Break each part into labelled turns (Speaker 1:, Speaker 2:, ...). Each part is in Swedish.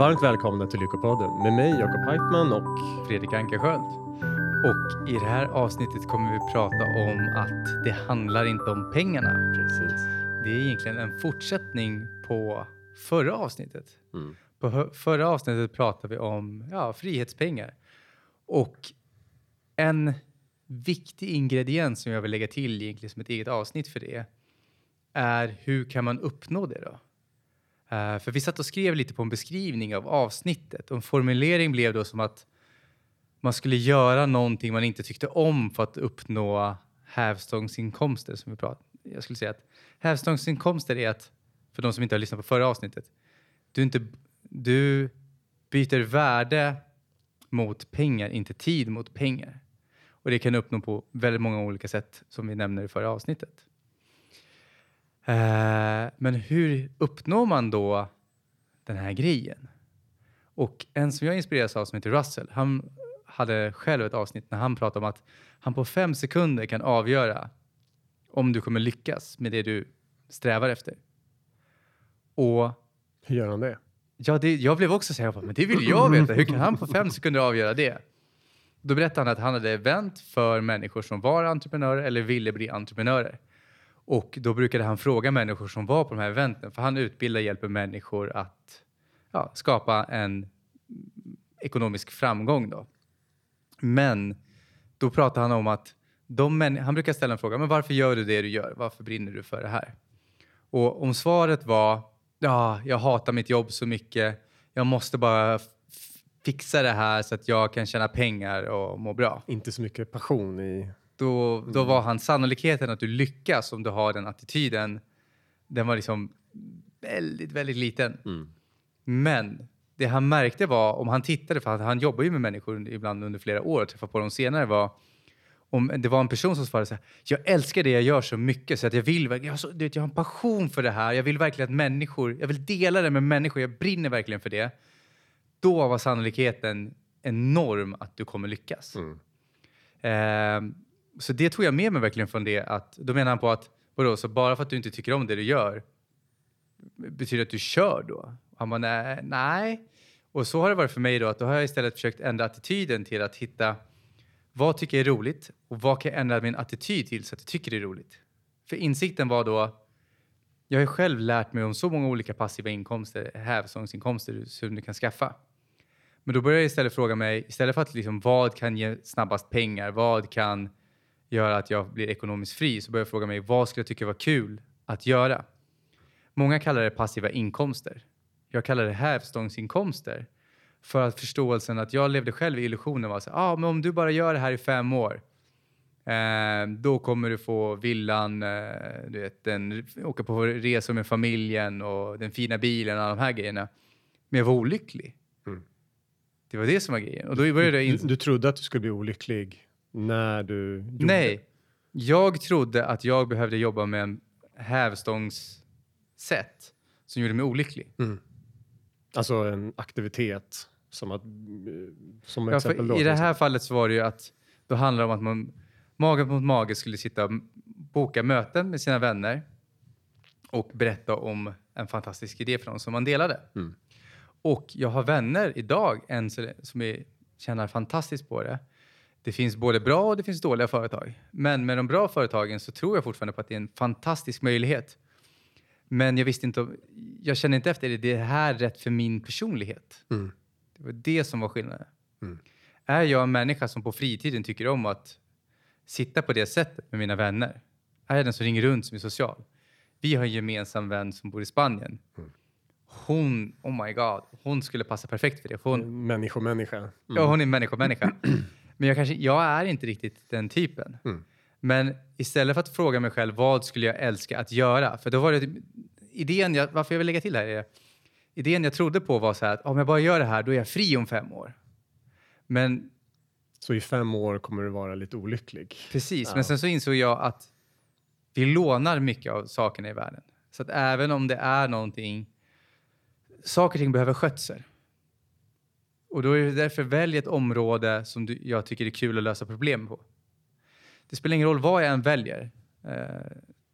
Speaker 1: Varmt välkomna till Lyckopodden med mig Jakob Heitman och
Speaker 2: Fredrik Ankarsköld. Och i det här avsnittet kommer vi prata om att det handlar inte om pengarna.
Speaker 1: precis.
Speaker 2: Det är egentligen en fortsättning på förra avsnittet.
Speaker 1: Mm.
Speaker 2: På förra avsnittet pratade vi om ja, frihetspengar. Och en viktig ingrediens som jag vill lägga till egentligen som ett eget avsnitt för det är hur kan man uppnå det då? Eh, för vi satt och skrev lite på en beskrivning av avsnittet och en formulering blev då som att man skulle göra någonting man inte tyckte om för att uppnå hävstångsinkomster som vi pratade. Jag skulle säga att hävstångsinkomster är att, för de som inte har lyssnat på förra avsnittet, du, inte, du byter värde mot pengar, inte tid mot pengar. Och det kan du uppnå på väldigt många olika sätt som vi nämner i förra avsnittet. Eh, men hur uppnår man då den här grejen? Och en som jag inspireras av som heter Russell, han hade själv ett avsnitt när han pratade om att han på fem sekunder kan avgöra om du kommer lyckas med det du strävar efter. Och
Speaker 1: Hur gör han det?
Speaker 2: Ja, det, jag blev också så här, bara, men det vill jag veta. Hur kan han på fem sekunder avgöra det? Då berättade han att han hade event för människor som var entreprenörer eller ville bli entreprenörer. Och då brukade han fråga människor som var på de här eventen, för han utbildar och hjälper människor att ja, skapa en ekonomisk framgång. Då. Men då pratade han om att de han brukar ställa en fråga, men varför gör du det du gör? Varför brinner du för det här? Och om svaret var, ja, jag hatar mitt jobb så mycket, jag måste bara fixa det här så att jag kan tjäna pengar och må bra.
Speaker 1: Inte så mycket passion i...
Speaker 2: Då, då var han sannolikheten att du lyckas om du har den attityden, den var liksom väldigt, väldigt liten. Men det han märkte var, om han tittade, för han, jobbar ju med människor ibland under flera år och träffade på dem senare, var om det var en person som svarade så här, jag älskar det jag gör så mycket så att jag vill, jag har, så, du vet, jag har en passion för det här, jag vill verkligen att människor, jag vill dela det med människor, jag brinner verkligen för det. Då var sannolikheten enorm att du kommer lyckas. Ehm, så det tog jag med mig verkligen från det att, då menar han på att, vadå, så bara för att du inte tycker om det du gör, betyder det att du kör då? Han bara, nej, nej. Och så har det varit för mig då, att då har jag istället försökt ändra attityden till att hitta vad tycker jag är roligt och vad kan jag ändra min attityd till så att jag tycker det är roligt? För insikten var då, jag har själv lärt mig om så många olika passiva inkomster, hävstångsinkomster som du kan skaffa. Men då började jag istället fråga mig, istället för att liksom, vad kan ge snabbast pengar, vad kan göra att jag blir ekonomiskt fri, så började jag fråga mig, vad skulle jag tycka var kul att göra? Många kallar det passiva inkomster. Jag kallar det hävstångsinkomster. För att förståelsen att jag levde själv i illusionen var så ah, men om du bara gör det här i fem år, eh, då kommer du få villan, eh, du vet, den, åka på resor med familjen och den fina bilen och alla de här grejerna. Men jag var olycklig.
Speaker 1: Mm.
Speaker 2: Det var det som var grejen. Och då började jag
Speaker 1: Du,
Speaker 2: inse...
Speaker 1: du trodde att du skulle bli olycklig när du gjorde
Speaker 2: Nej, jag trodde att jag behövde jobba med en hävstångssätt som gjorde mig olycklig.
Speaker 1: det. Alltså en aktivitet som att... Som
Speaker 2: Ja,
Speaker 1: exempel då.
Speaker 2: I det här fallet så var det ju att då handlar det om att man mage mot mage skulle sitta och boka möten med sina vänner och berätta om en fantastisk idé för dem som man delade.
Speaker 1: Mm.
Speaker 2: Och jag har vänner idag än så, som är, tjänar fantastiskt på det. Det finns både bra och det finns dåliga företag. Men med de bra företagen så tror jag fortfarande på att det är en fantastisk möjlighet. Men jag visste inte om, jag kände inte efter, är det här rätt för min personlighet?
Speaker 1: Mm.
Speaker 2: Det var det som var skillnaden.
Speaker 1: Mm.
Speaker 2: Är jag en människa som på fritiden tycker om att sitta på det sättet med mina vänner? Är jag den som ringer runt som är social? Vi har en gemensam vän som bor i Spanien.
Speaker 1: Mm.
Speaker 2: Hon, oh my god, hon skulle passa perfekt för det. Hon,
Speaker 1: Människomänniska. Mm.
Speaker 2: Ja, hon är människa-människa. Men jag, kanske, jag är inte riktigt den typen.
Speaker 1: Mm.
Speaker 2: Men istället för att fråga mig själv vad skulle jag älska att göra? För då var det idén, jag, varför jag vill lägga till här är idén jag trodde på var så här att om jag bara gör det här då är jag fri om fem år. Men
Speaker 1: Så i fem år kommer du vara lite olycklig.
Speaker 2: precis,
Speaker 1: Ja.
Speaker 2: men sen så insåg jag att vi lånar mycket av sakerna i världen. Så att även om det är någonting, saker och ting behöver skötsel. Och då är det därför välj ett område som du, jag tycker är kul att lösa problem på. Det spelar ingen roll vad jag än väljer. Eh,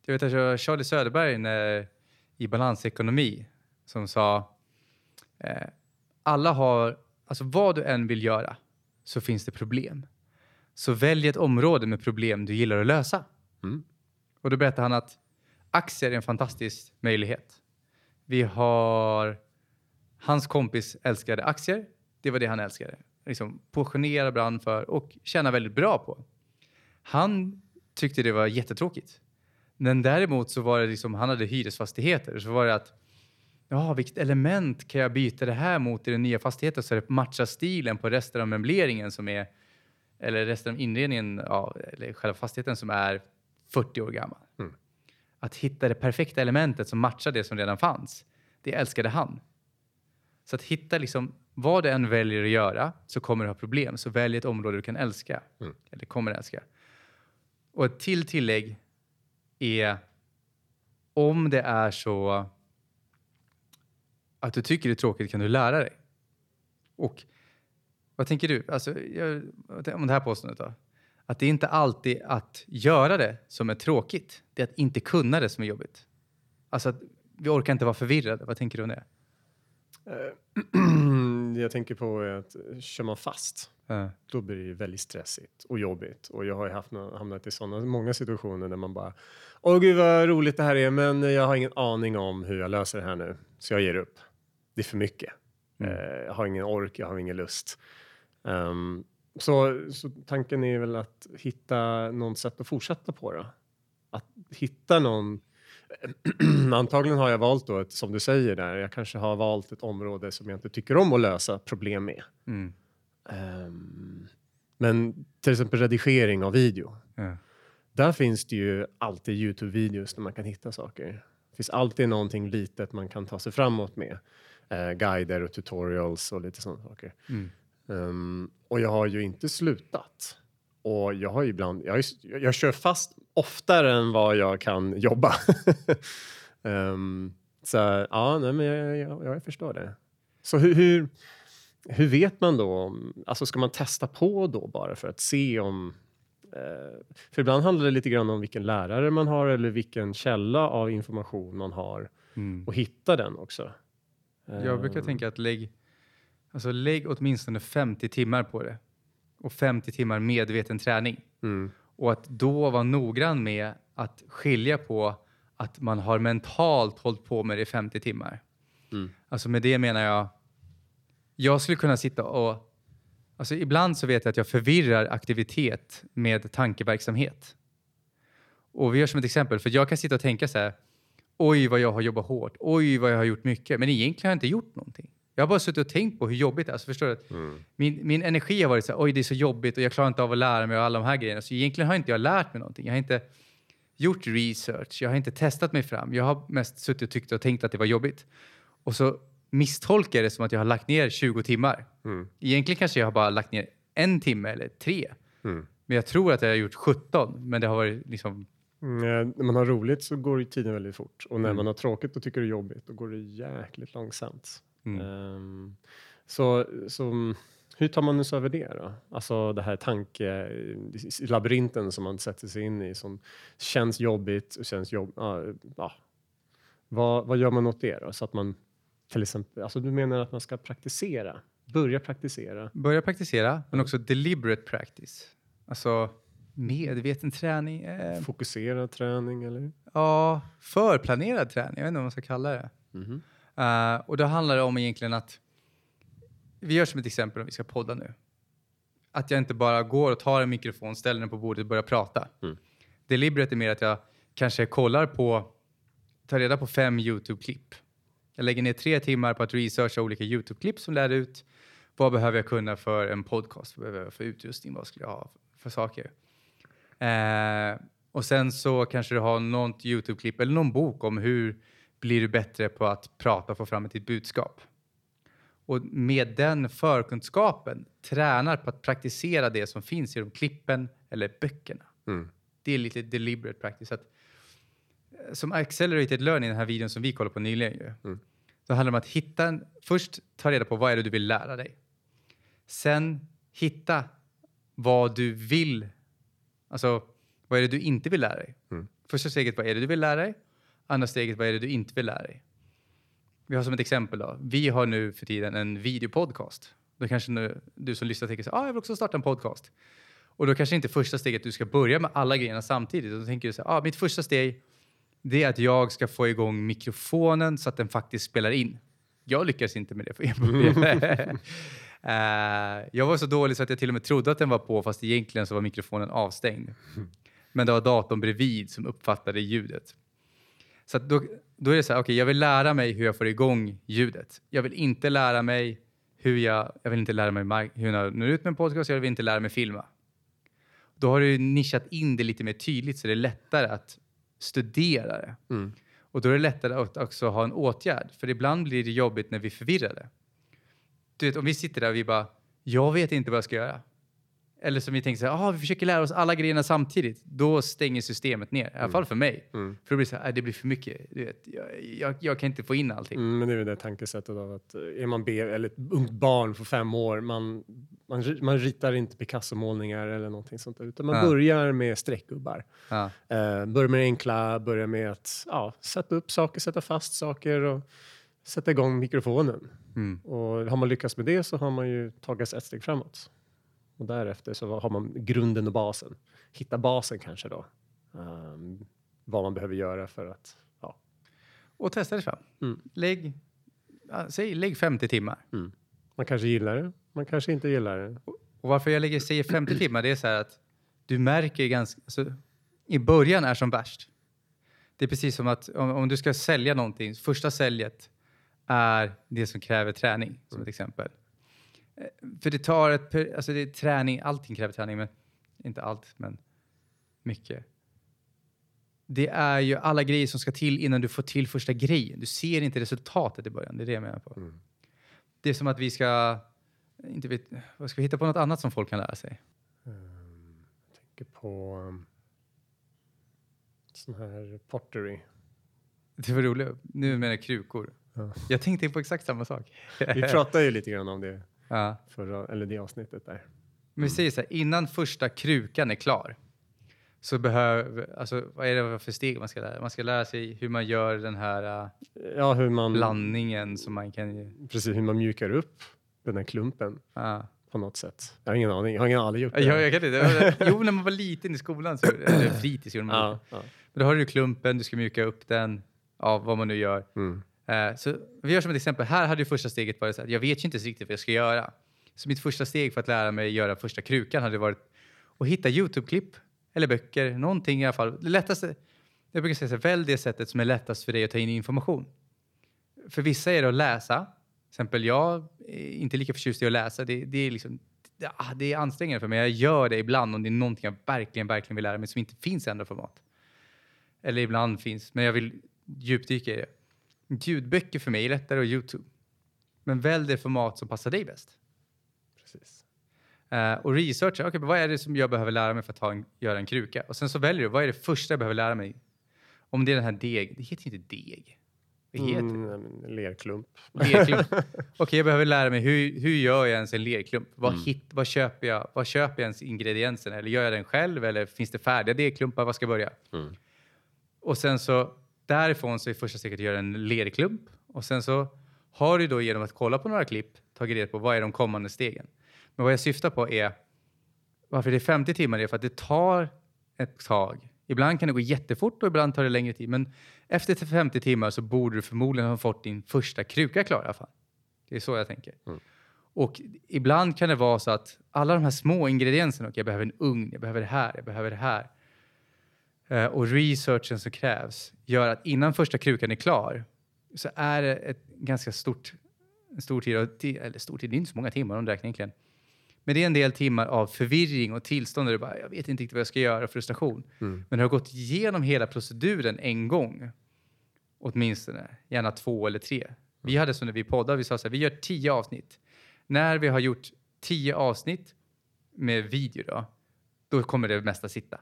Speaker 2: jag vet att jag har Charlie Söderberg när, i Balansekonomi som sa eh, alla har, alltså vad du än vill göra så finns det problem. Så välj ett område med problem du gillar att lösa.
Speaker 1: Mm.
Speaker 2: Och då berättar han att aktier är en fantastisk möjlighet. Vi har, hans kompis älskade aktier. Det var det han älskade. Liksom passionerad brann för och tjäna väldigt bra på. Han tyckte det var jättetråkigt. Men däremot så var det liksom, han hade hyresfastigheter. Så var det att, ja, vilket element kan jag byta det här mot i den nya fastigheten så det matchar stilen på resten av möbleringen som är, eller resten av inredningen, ja, eller själva fastigheten som är 40 år gammal.
Speaker 1: Mm.
Speaker 2: Att hitta det perfekta elementet som matchar det som redan fanns, det älskade han. Så att hitta liksom, vad du än väljer att göra så kommer du ha problem. Så välj ett område du kan älska,
Speaker 1: Mm.
Speaker 2: eller kommer älska. Och ett till tillägg är om det är så att du tycker det är tråkigt kan du lära dig. Och vad tänker du? Alltså, jag, om det här påståendet då? Att det är inte alltid att göra det som är tråkigt. Det är att inte kunna det som är jobbigt. Alltså att vi orkar inte vara förvirrade. Vad tänker du om det?
Speaker 1: Jag tänker på att eh, kör man fast,
Speaker 2: Ja.
Speaker 1: då blir det ju väldigt stressigt och jobbigt. Och jag har ju haft, hamnat i sådana många situationer där man bara, åh gud vad roligt det här är, men jag har ingen aning om hur jag löser det här nu, så jag ger upp. Det är för mycket.
Speaker 2: Mm.
Speaker 1: Eh, jag har ingen ork, jag har ingen lust. Ehm, så, så tanken är väl att hitta något sätt att fortsätta på då. Att hitta någon Antagligen har jag valt då, ett, som du säger där, jag kanske har valt ett område som jag inte tycker om att lösa problem med.
Speaker 2: Mm.
Speaker 1: Ehm, men till exempel redigering av video.
Speaker 2: Ja.
Speaker 1: Där finns det ju alltid Youtube-videos där man kan hitta saker. Det finns alltid någonting litet man kan ta sig framåt med. Eh, guider och tutorials och lite sådana saker.
Speaker 2: Mm.
Speaker 1: Ehm, och jag har ju inte slutat. Och jag har ibland, jag, jag kör fast oftare än vad jag kan jobba. Ehm, så ja, nej, men jag, jag, jag förstår det. Så hur, hur, hur vet man då? Alltså ska man testa på då bara för att se om... Eh, för ibland handlar det lite grann om vilken lärare man har eller vilken källa av information man har
Speaker 2: Mm.
Speaker 1: och hitta den också.
Speaker 2: Jag brukar
Speaker 1: Ehm,
Speaker 2: tänka att lägg, alltså lägg åtminstone 50 timmar på det. Och 50 timmar medveten träning.
Speaker 1: Mm,
Speaker 2: Och att då vara noggrann med att skilja på att man har mentalt hållit på med det i 50 timmar.
Speaker 1: Mm.
Speaker 2: Alltså med det menar jag, jag skulle kunna sitta och, alltså ibland så vet jag att jag förvirrar aktivitet med tankeverksamhet. Och vi gör som ett exempel, för jag kan sitta och tänka så här, oj vad jag har jobbat hårt, oj vad jag har gjort mycket, men egentligen har jag inte gjort någonting. Jag har bara suttit och tänkt på hur jobbigt det är. Alltså förstår du? att
Speaker 1: mm,
Speaker 2: Min, min energi har varit så här, oj det är så jobbigt och jag klarar inte av att lära mig och alla de här grejerna. Så egentligen har inte jag lärt mig någonting. Jag har inte gjort research, jag har inte testat mig fram. Jag har mest suttit och tyckt och tänkt att det var jobbigt. Och så misstolkar jag det som att jag har lagt ner 20 timmar.
Speaker 1: mm,
Speaker 2: Egentligen kanske jag har bara lagt ner en timme eller tre.
Speaker 1: mm.
Speaker 2: Men jag tror att jag har gjort 17. Men det har varit liksom,
Speaker 1: Mm, eh, när man har roligt så går tiden väldigt fort och när
Speaker 2: Mm.
Speaker 1: man har tråkigt och tycker det är jobbigt då går det jäkligt långsamt.
Speaker 2: Mm.
Speaker 1: Ehm, så, så mm, hur tar man sig över det då? Alltså det här tankelabyrinten som man sätter sig in i som känns jobbigt och känns jobb... Ja, ja. Vad, vad gör man åt det då? Så att man till exempel, alltså du menar att man ska praktisera? Börja praktisera?
Speaker 2: börja praktisera, men också deliberate practice. Alltså medveten träning. Eh,
Speaker 1: Fokusera träning eller?
Speaker 2: ja, förplanerad träning. Jag vet inte vad man ska kalla det.
Speaker 1: Mhm.
Speaker 2: Eh, och då handlar det om egentligen att vi gör som ett exempel om vi ska podda nu. Att jag inte bara går och tar en mikrofon, ställer den på bordet och börjar prata.
Speaker 1: Mm.
Speaker 2: Deliberate är mer att jag kanske kollar på, tar reda på fem YouTube-klipp. Jag lägger ner tre timmar på att researcha olika YouTube-klipp som lär ut vad behöver jag kunna för en podcast, vad behöver jag för utrustning, vad skulle jag ha för, saker. Eh, och sen så kanske du har något YouTube-klipp eller någon bok om hur blir du bättre på att prata och få fram ett ditt budskap. Och med den förkunskapen tränar på att praktisera det som finns i de klippen eller böckerna.
Speaker 1: Mm.
Speaker 2: Det är lite deliberate practice. Att, eh, som accelerated learning, den här videon som vi kollade på nyligen ju.
Speaker 1: Mm.
Speaker 2: Så handlar det om att hitta en, först ta reda på vad är det du vill lära dig. Sen hitta vad du vill, alltså vad är det du inte vill lära dig.
Speaker 1: Mm.
Speaker 2: Första steget, vad är det du vill lära dig? Andra steget, vad är det du inte vill lära dig? vi har som ett exempel då. Vi har nu för tiden en videopodcast. Då kanske nu, du som lyssnar tänker så ah, jag vill också starta en podcast. Och då kanske inte första steget du ska börja med alla grejerna samtidigt. Då tänker du så här, ah, mitt första steg det är att jag ska få igång mikrofonen så att den faktiskt spelar in. Jag lyckades inte med det för uh, jag var så dålig så att jag till och med trodde att den var på fast egentligen så var mikrofonen avstängd. Men det var datorn bredvid som uppfattade ljudet. Så då, då är det så här, okej, okay, jag vill lära mig hur jag får igång ljudet. Jag vill inte lära mig hur jag, jag vill inte lära mig hur jag når ut med en podcast, jag vill inte lära mig filma. Då har du nischat in det lite mer tydligt så det är lättare att studera det. Mm. Och då är det lättare att också ha en åtgärd. För ibland blir det jobbigt när vi är förvirrade. Du vet, om vi sitter där och vi bara, jag vet inte vad jag ska göra. Eller som vi tänker så här, ah, vi försöker lära oss alla grejerna samtidigt. Då stänger systemet ner, i alla mm. fall för mig. Mm. För det blir så här, det blir för mycket. Du vet, jag, jag, jag kan inte få in allting.
Speaker 1: Mm, men det är det tankesättet av att eh, är man B eller ett ungt barn för fem år, man, man, man ritar inte Picasso-målningar eller någonting sånt där, utan man ja. börjar med streckgubbar. Ja. Uh, börjar med det enkla, börjar med att ja, sätta upp saker, sätta fast saker och sätta igång mikrofonen. Mm. Och har man lyckats med det så har man ju tagit ett steg framåt. Och därefter så har man grunden och basen. Hitta basen kanske då. Um, vad man behöver göra för att... Ja.
Speaker 2: Och testa det fram. Mm. Lägg, säg, lägg 50 timmar. Mm.
Speaker 1: Man kanske gillar det, man kanske inte gillar det.
Speaker 2: Och, och varför jag lägger, säger 50 timmar, det är så här att du märker ganska... Alltså, I början är som värst. Det är precis som att om, om, du ska sälja någonting, första säljet är det som kräver träning, som ett exempel. Eh, för det tar ett, alltså det är träning, allting kräver träning, men inte allt, men mycket. Det är ju alla grejer som ska till innan du får till första grejen. Du ser inte resultatet i början, det är det jag menar på. Mm. Det är som att vi ska, inte vet, vad ska vi hitta på något annat som folk kan lära sig?
Speaker 1: Um, jag tänker på um, sån här pottery.
Speaker 2: Det var roligt. Nu menar jag krukor. Ja. Jag tänkte på exakt samma sak.
Speaker 1: vi pratade ju lite grann om det ja. förra, eller det avsnittet där.
Speaker 2: Men vi säger så här, innan första krukan är klar så behöver, alltså vad är det för steg man ska lära Man ska lära sig hur man gör den här äh,
Speaker 1: ja, hur man,
Speaker 2: blandningen som man kan...
Speaker 1: Precis, hur man mjukar upp den här klumpen. Ja. På något sätt. Jag har ingen aning, jag har ingen aldrig gjort det.
Speaker 2: Jag, jag kan inte. Jo, när man var liten i skolan, så, eller fritids gjorde man ja, ja. Men då har du klumpen, du ska mjuka upp den, ja, vad man nu gör. Mm. Uh, så vi gör som ett exempel. Här hade ju första steget varit att jag vet ju inte riktigt vad jag ska göra. Så mitt första steg för att lära mig göra första krukan hade varit att hitta Youtube-klipp eller böcker, någonting i alla fall. Det lättaste, jag brukar säga så här. välj det sättet som är lättast för dig att ta in information. För vissa är det att läsa. Till exempel jag är inte lika förtjust i att läsa. Det, det är liksom, det, ah, det är ansträngande för mig. Jag gör det ibland om det är någonting jag verkligen, verkligen vill lära mig som inte finns i andra format. Eller ibland finns, men jag vill djupdyka i det. Ljudböcker för mig är lättare och Youtube. Men välj det format som passar dig bäst.
Speaker 1: Precis.
Speaker 2: Uh, och researcha, okay, vad är det som jag behöver lära mig för att en, göra en kruka? Och sen så väljer du, vad är det första jag behöver lära mig? Om det är den här deg, det heter inte deg. Vad heter mm,
Speaker 1: det? Lerklump.
Speaker 2: lerklump. Okej, okay, jag behöver lära mig hur, hur gör jag ens en lerklump? Vad, mm. hit, vad, köper jag, vad köper jag ens ingredienserna? Eller gör jag den själv? Eller finns det färdiga degklumpar? Vad ska jag börja? Mm. Och sen så Därifrån så är första steget att göra en lerklump och sen så har du då genom att kolla på några klipp tagit reda på vad är de kommande stegen. Men vad jag syftar på är varför det är 50 timmar är för att det tar ett tag. Ibland kan det gå jättefort och ibland tar det längre tid. Men efter 50 timmar så borde du förmodligen ha fått din första kruka klar i alla fall. Det är så jag tänker. Mm. Och ibland kan det vara så att alla de här små ingredienserna, okay, jag behöver en ugn, jag behöver det här, jag behöver det här. Eh, och researchen som krävs gör att innan första krukan är klar så är det ett ganska stort, stor tid, eller stor tid, det är inte så många timmar om du räknar egentligen. Men det är en del timmar av förvirring och tillstånd där du bara, jag vet inte riktigt vad jag ska göra, frustration. Mm. Men du har gått igenom hela proceduren en gång, åtminstone, gärna två eller tre. Vi mm. hade så när vi poddade, vi sa så här, vi gör tio avsnitt. När vi har gjort tio avsnitt med video då, då kommer det mesta sitta.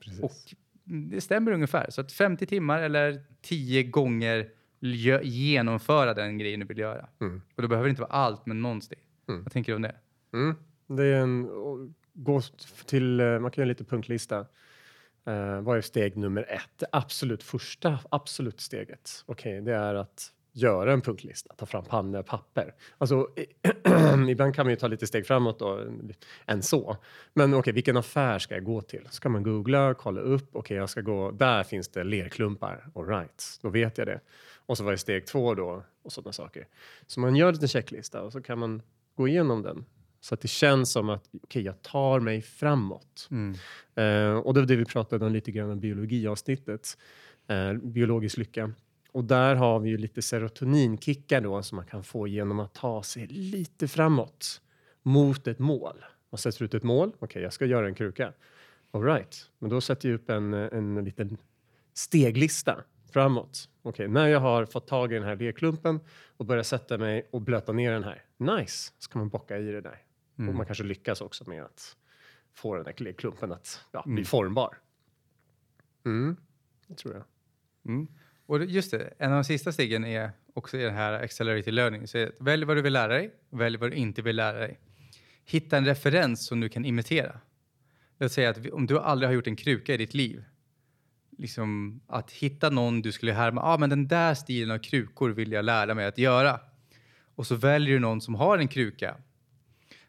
Speaker 2: Precis. Och det stämmer ungefär. Så att 50 timmar eller 10 gånger genomföra den grejen du vill göra. Mm. Och då behöver det inte vara allt, men någonstans. Mm. Vad tänker du om det?
Speaker 1: Mm. Det är en, gå till, eh, man kan göra en liten punktlista. Uh, vad är steg nummer ett? Det absolut första, absolut steget. Okej, okay, det är att göra en punktlista, ta fram panna och papper. Alltså, ibland kan man ju ta lite steg framåt då, än så. Men okej, okay, vilken affär ska jag gå till? Ska man googla, kolla upp, okej, okay, jag ska gå, där finns det lerklumpar, alright, då vet jag det. Och så var det steg två då och sådana saker. Så man gör en liten checklista och så kan man gå igenom den så att det känns som att okay, jag tar mig framåt. Mm. Uh, och det var det vi pratade om lite grann om biologiavsnittet, uh, biologisk lycka. Och där har vi ju lite serotoninkickar då som man kan få genom att ta sig lite framåt mot ett mål. Man sätter ut ett mål. Okej, okay, jag ska göra en kruka. All right, men då sätter jag upp en, en liten steglista framåt. Okej, okay, när jag har fått tag i den här lerklumpen och börjar sätta mig och blöta ner den här. Nice, så kan man bocka i det där. Mm. Och man kanske lyckas också med att få den där lerklumpen att ja, bli mm. formbar. Mm, det tror jag.
Speaker 2: Mm. Och just det, en av de sista stegen är också i den här accelerated learning. Så välj vad du vill lära dig, välj vad du inte vill lära dig. Hitta en referens som du kan imitera. Låt säga att om du aldrig har gjort en kruka i ditt liv, liksom att hitta någon du skulle härma, ja ah, men den där stilen av krukor vill jag lära mig att göra. Och så väljer du någon som har en kruka.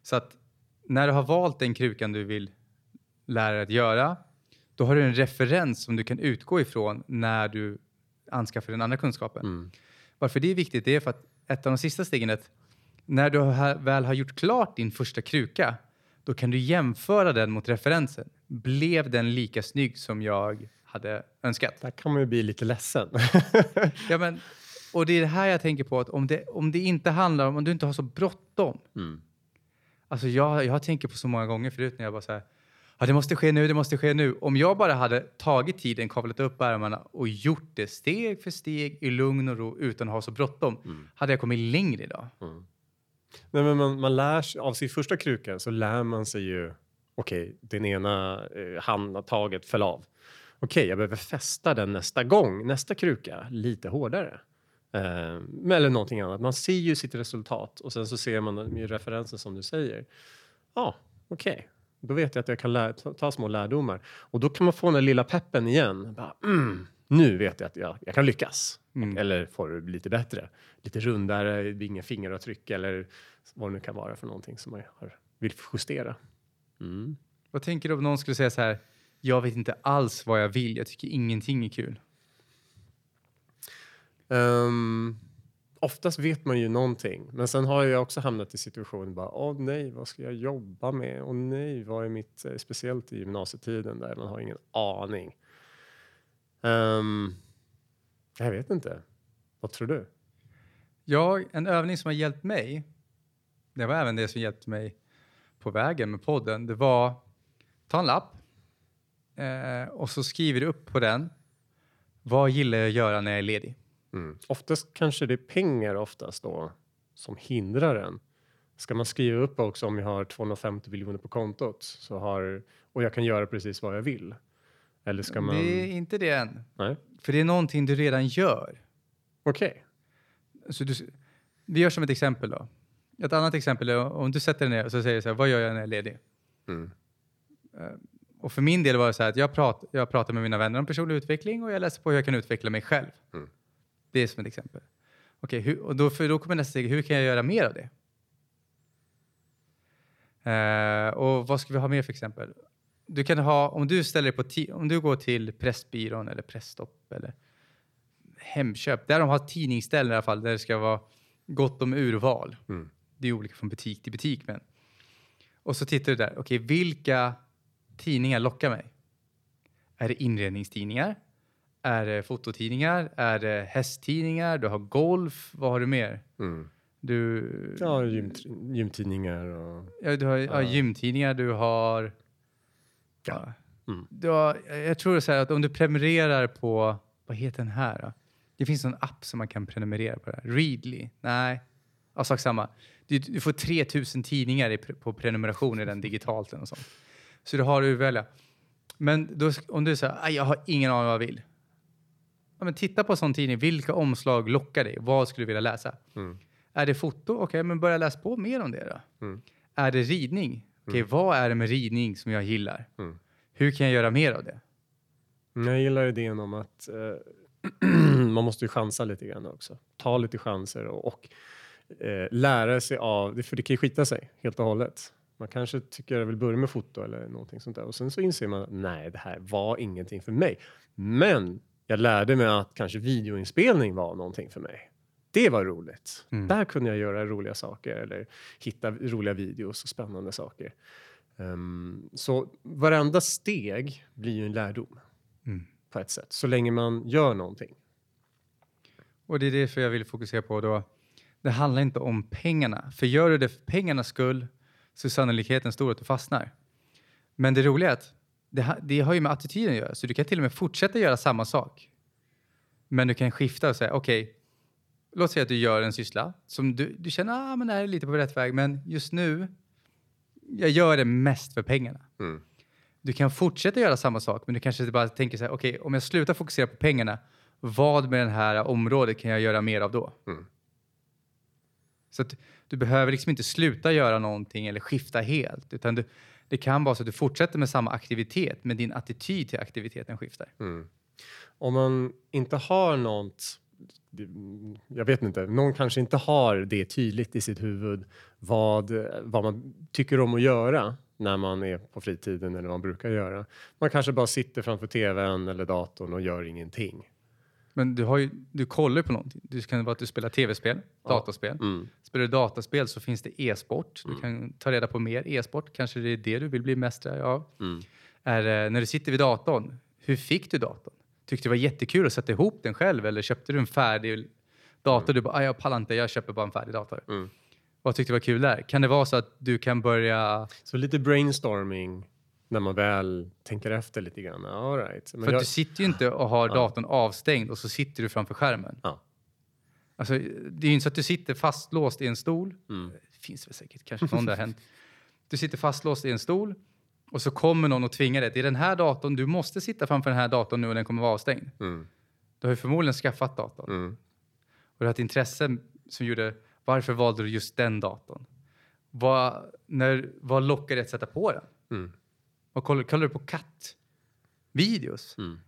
Speaker 2: Så att när du har valt den krukan du vill lära dig att göra, då har du en referens som du kan utgå ifrån när du anskaffa den andra kunskapen. Mm. Varför det är viktigt det är för att ett av de sista stegen är att när du väl har gjort klart din första kruka, då kan du jämföra den mot referensen. Blev den lika snygg som jag hade önskat?
Speaker 1: Där kan man ju bli lite ledsen.
Speaker 2: ja, men, och det är det här jag tänker på, att om det, om det inte handlar om, om du inte har så bråttom. Mm. Alltså jag, jag har tänkt på så många gånger förut när jag bara så här, ja, det måste ske nu, det måste ske nu. Om jag bara hade tagit tiden, kavlat upp ärmarna och gjort det steg för steg i lugn och ro utan att ha så bråttom, mm. hade jag kommit längre idag. Mm.
Speaker 1: Nej, men man, man lär sig, av sin första kruka så lär man sig ju, okej, okay, den ena eh, handtaget föll av. Okej, okay, jag behöver fästa den nästa gång, nästa kruka, lite hårdare. Eh, eller någonting annat. Man ser ju sitt resultat och sen så ser man med referensen som du säger. Ja, okej. Okay då vet jag att jag kan lä- ta, ta, små lärdomar. Och då kan man få den lilla peppen igen. Bara, mm, nu vet jag att jag, jag kan lyckas. Mm. Eller få det lite bättre. Lite rundare, inga fingeravtryck eller vad det nu kan vara för någonting som man har, vill justera. Mm.
Speaker 2: Vad tänker du om någon skulle säga så här, jag vet inte alls vad jag vill, jag tycker ingenting är kul?
Speaker 1: Um, oftast vet man ju någonting, men sen har jag också hamnat i situationen bara, åh nej, vad ska jag jobba med? Åh nej, vad är mitt, eh, speciellt i gymnasietiden där man har ingen aning. Um, jag vet inte. Vad tror du?
Speaker 2: Jag, en övning som har hjälpt mig, det var även det som hjälpte mig på vägen med podden, det var ta en lapp eh, och så skriver du upp på den, vad gillar jag att göra när jag är ledig?
Speaker 1: Mm. Oftast kanske det är pengar oftast då som hindrar en. Ska man skriva upp också om jag har 250 miljoner på kontot så har, och jag kan göra precis vad jag vill? Eller ska man...
Speaker 2: Det är inte det än. Nej. För det är någonting du redan gör.
Speaker 1: Okej.
Speaker 2: Okay. vi gör som ett exempel då. Ett annat exempel är om du sätter dig ner och så säger så här, vad gör jag när jag är ledig? Mm. Uh, och för min del var det så här att jag, prat, jag pratar med mina vänner om personlig utveckling och jag läser på hur jag kan utveckla mig själv. Mm. Det är som ett exempel. Okej, okay, och då, för då kommer nästa steg, hur kan jag göra mer av det? Uh, och vad ska vi ha mer för exempel? Du kan ha, om du ställer på, om du går till Pressbyrån eller Pressstopp eller Hemköp, där de har tidningsställen i alla fall, där det ska vara gott om urval. Mm. Det är olika från butik till butik, men. Och så tittar du där, okej, okay, vilka tidningar lockar mig? Är det inredningstidningar? Är det fototidningar? Är det hästtidningar? Du har golf. Vad har du mer? Mm.
Speaker 1: Du... Ja, gym, gymtidningar och...
Speaker 2: Ja, du har ja. ja gymtidningar. Du har... Ja. Mm. Du har, jag tror så att om du prenumererar på... Vad heter den här då? Det finns en app som man kan prenumerera på. Det Readly? Nej. Ja, sak samma. Du, du får 3000 tidningar i, på prenumeration i den digitalt. Och sånt. Så du har att välja. Men då, om du säger jag har ingen aning vad jag vill ja, men titta på en sån tidning. Vilka omslag lockar dig? Vad skulle du vilja läsa? Mm. Är det foto? Okej, okay, men börja läsa på mer om det då. Mm. Är det ridning? Okej, okay, mm. vad är det med ridning som jag gillar? Mm. Hur kan jag göra mer av det?
Speaker 1: Jag gillar idén om att uh, man måste ju chansa lite grann också. Ta lite chanser och, och eh, lära sig av, för det kan ju skita sig helt och hållet. Man kanske tycker jag vill börja med foto eller någonting sånt där och sen så inser man att nej, det här var ingenting för mig. Men jag lärde mig att kanske videoinspelning var någonting för mig. Det var roligt.
Speaker 2: Mm.
Speaker 1: Där kunde jag göra roliga saker eller hitta roliga videos och spännande saker. Um, så varenda steg blir ju en lärdom
Speaker 2: Mm.
Speaker 1: på ett sätt, så länge man gör någonting.
Speaker 2: Och det är därför jag vill fokusera på då. Det handlar inte om pengarna. För gör du det för pengarnas skull så är sannolikheten stor att du fastnar. Men det roliga är att det, det har ju med attityden att göra. Så du kan till och med fortsätta göra samma sak. Men du kan skifta och säga okej, låt säga att du gör en syssla som du, du känner ah, men det här är lite på rätt väg. Men just nu, jag gör det mest för pengarna.
Speaker 1: Mm.
Speaker 2: Du kan fortsätta göra samma sak, men du kanske bara tänker så här, okej, om jag slutar fokusera på pengarna, vad med det här området kan jag göra mer av då?
Speaker 1: Mm.
Speaker 2: Så att du behöver liksom inte sluta göra någonting eller skifta helt, utan du, det kan vara så att du fortsätter med samma aktivitet, men din attityd till aktiviteten skiftar.
Speaker 1: Mm. Om man inte har något, jag vet inte, någon kanske inte har det tydligt i sitt huvud vad, vad man tycker om att göra när man är på fritiden eller vad man brukar göra. Man kanske bara sitter framför tvn eller datorn och gör ingenting.
Speaker 2: Men du, har ju, du kollar ju på någonting. Det kan vara att du spelar tv-spel, datorspel.
Speaker 1: Mm.
Speaker 2: Spelar du dataspel så finns det e-sport. Du kan ta reda på mer e-sport. Kanske det är det du vill bli mästare av.
Speaker 1: Mm.
Speaker 2: Är, eh, när du sitter vid datorn, hur fick du datorn? Tyckte du det var jättekul att sätta ihop den själv eller köpte du en färdig dator? Du bara, "Ah, jag pallar inte, jag köper bara en färdig dator.
Speaker 1: Mm.
Speaker 2: Vad tyckte du var kul där? Kan det vara så att du kan börja...
Speaker 1: Så lite brainstorming när man väl tänker efter lite grann. All right. Men
Speaker 2: För
Speaker 1: jag,
Speaker 2: du sitter ju inte och har datorn avstängd och så sitter du framför skärmen.
Speaker 1: Ja.
Speaker 2: Alltså, det är ju inte så att du sitter fastlåst i en stol.
Speaker 1: Mm.
Speaker 2: Det finns väl säkert, kanske någon där hänt. Du sitter fastlåst i en stol och så kommer någon och tvingar dig. Det är den här datorn, du måste sitta framför den här datorn nu och den kommer vara avstängd.
Speaker 1: Mm.
Speaker 2: Du har ju förmodligen skaffat datorn.
Speaker 1: Mm.
Speaker 2: Och du har ett intresse som gjorde, varför valde du just den datorn? Vad, när, vad lockar dig att sätta på den?
Speaker 1: Mm.
Speaker 2: Vad kollar, kollar du på kattvideos?
Speaker 1: Mm.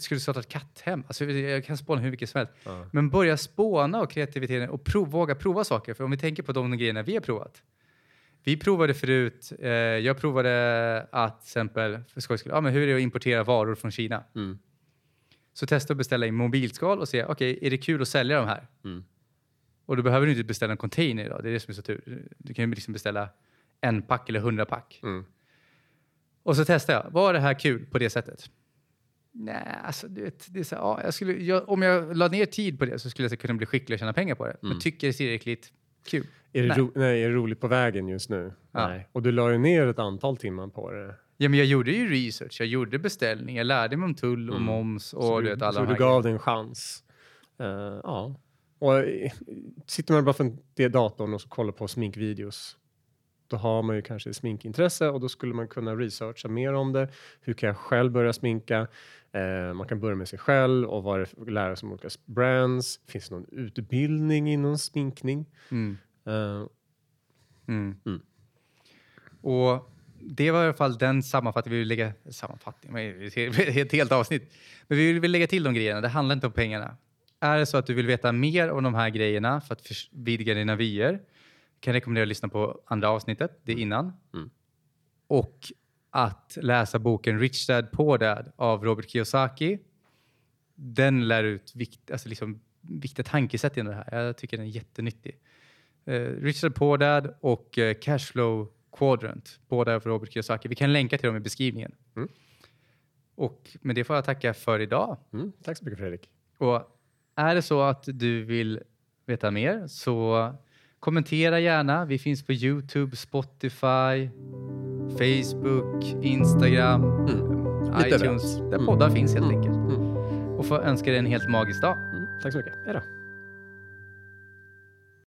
Speaker 2: Skulle du starta ett katthem? Alltså, jag kan spåna hur mycket som helst.
Speaker 1: Ja.
Speaker 2: Men börja spåna och kreativiteten och prov, våga prova saker. För om vi tänker på de grejerna vi har provat. Vi provade förut, eh, jag provade att till exempel, för skojs skull, men hur är det att importera varor från Kina?
Speaker 1: Mm.
Speaker 2: Så testa att beställa i mobilskal och se, okej, är det kul att sälja de här?
Speaker 1: Mm.
Speaker 2: Och då behöver du inte beställa en container idag, det är det som är så tur. Du kan ju liksom beställa en pack eller hundra pack.
Speaker 1: Mm.
Speaker 2: Och så testade jag, var det här kul på det sättet? Nej, alltså du vet, det är så, ja, jag skulle, jag, om jag la ner tid på det så skulle jag kunna bli skicklig och tjäna pengar på det. Men tycker det är tillräckligt kul?
Speaker 1: Är, det
Speaker 2: Nej.
Speaker 1: ro- nej, är det roligt på vägen just nu?
Speaker 2: Ja.
Speaker 1: Nej. Och du la ju ner ett antal timmar på det.
Speaker 2: Ja, men jag gjorde ju research, jag gjorde beställning, jag lärde mig om tull och moms och
Speaker 1: så
Speaker 2: du
Speaker 1: du,
Speaker 2: vet alla
Speaker 1: så du gav det en chans. Eh, ja. Och eh, sitter man bara för det datorn och så kollar på sminkvideos då har man ju kanske sminkintresse och då skulle man kunna researcha mer om det. Hur kan jag själv börja sminka? Eh, man kan börja med sig själv och vad det lära sig om olika brands. Finns det någon utbildning inom sminkning?
Speaker 2: Mm.
Speaker 1: Eh,
Speaker 2: Mm.
Speaker 1: Mm.
Speaker 2: Och det var i alla fall den sammanfattningen vi vill lägga... Sammanfattning? Ett helt avsnitt. Men vi vill lägga till de grejerna. Det handlar inte om pengarna. Är det så att du vill veta mer om de här grejerna för att vidga dina vyer kan rekommendera att lyssna på andra avsnittet, det är innan.
Speaker 1: Mm.
Speaker 2: Och att läsa boken Rich Dad Poor Dad av Robert Kiyosaki. Den lär ut vikt, alltså liksom, viktiga tankesätt i det här. Jag tycker den är jättenyttig. Uh, Rich Dad Poor Dad och uh, Cashflow Quadrant, båda av Robert Kiyosaki. Vi kan länka till dem i beskrivningen.
Speaker 1: Mm.
Speaker 2: Och med det får jag tacka för idag.
Speaker 1: mm, tack så mycket Fredrik.
Speaker 2: Och är det så att du vill veta mer så kommentera gärna. Vi finns på Youtube, Spotify, Facebook, Instagram,
Speaker 1: Mm.
Speaker 2: ITunes. Där
Speaker 1: Mm.
Speaker 2: poddar finns helt
Speaker 1: Mm.
Speaker 2: enkelt.
Speaker 1: Mm.
Speaker 2: Och får önska dig en helt magisk dag.
Speaker 1: Mm, tack så mycket. Hej då.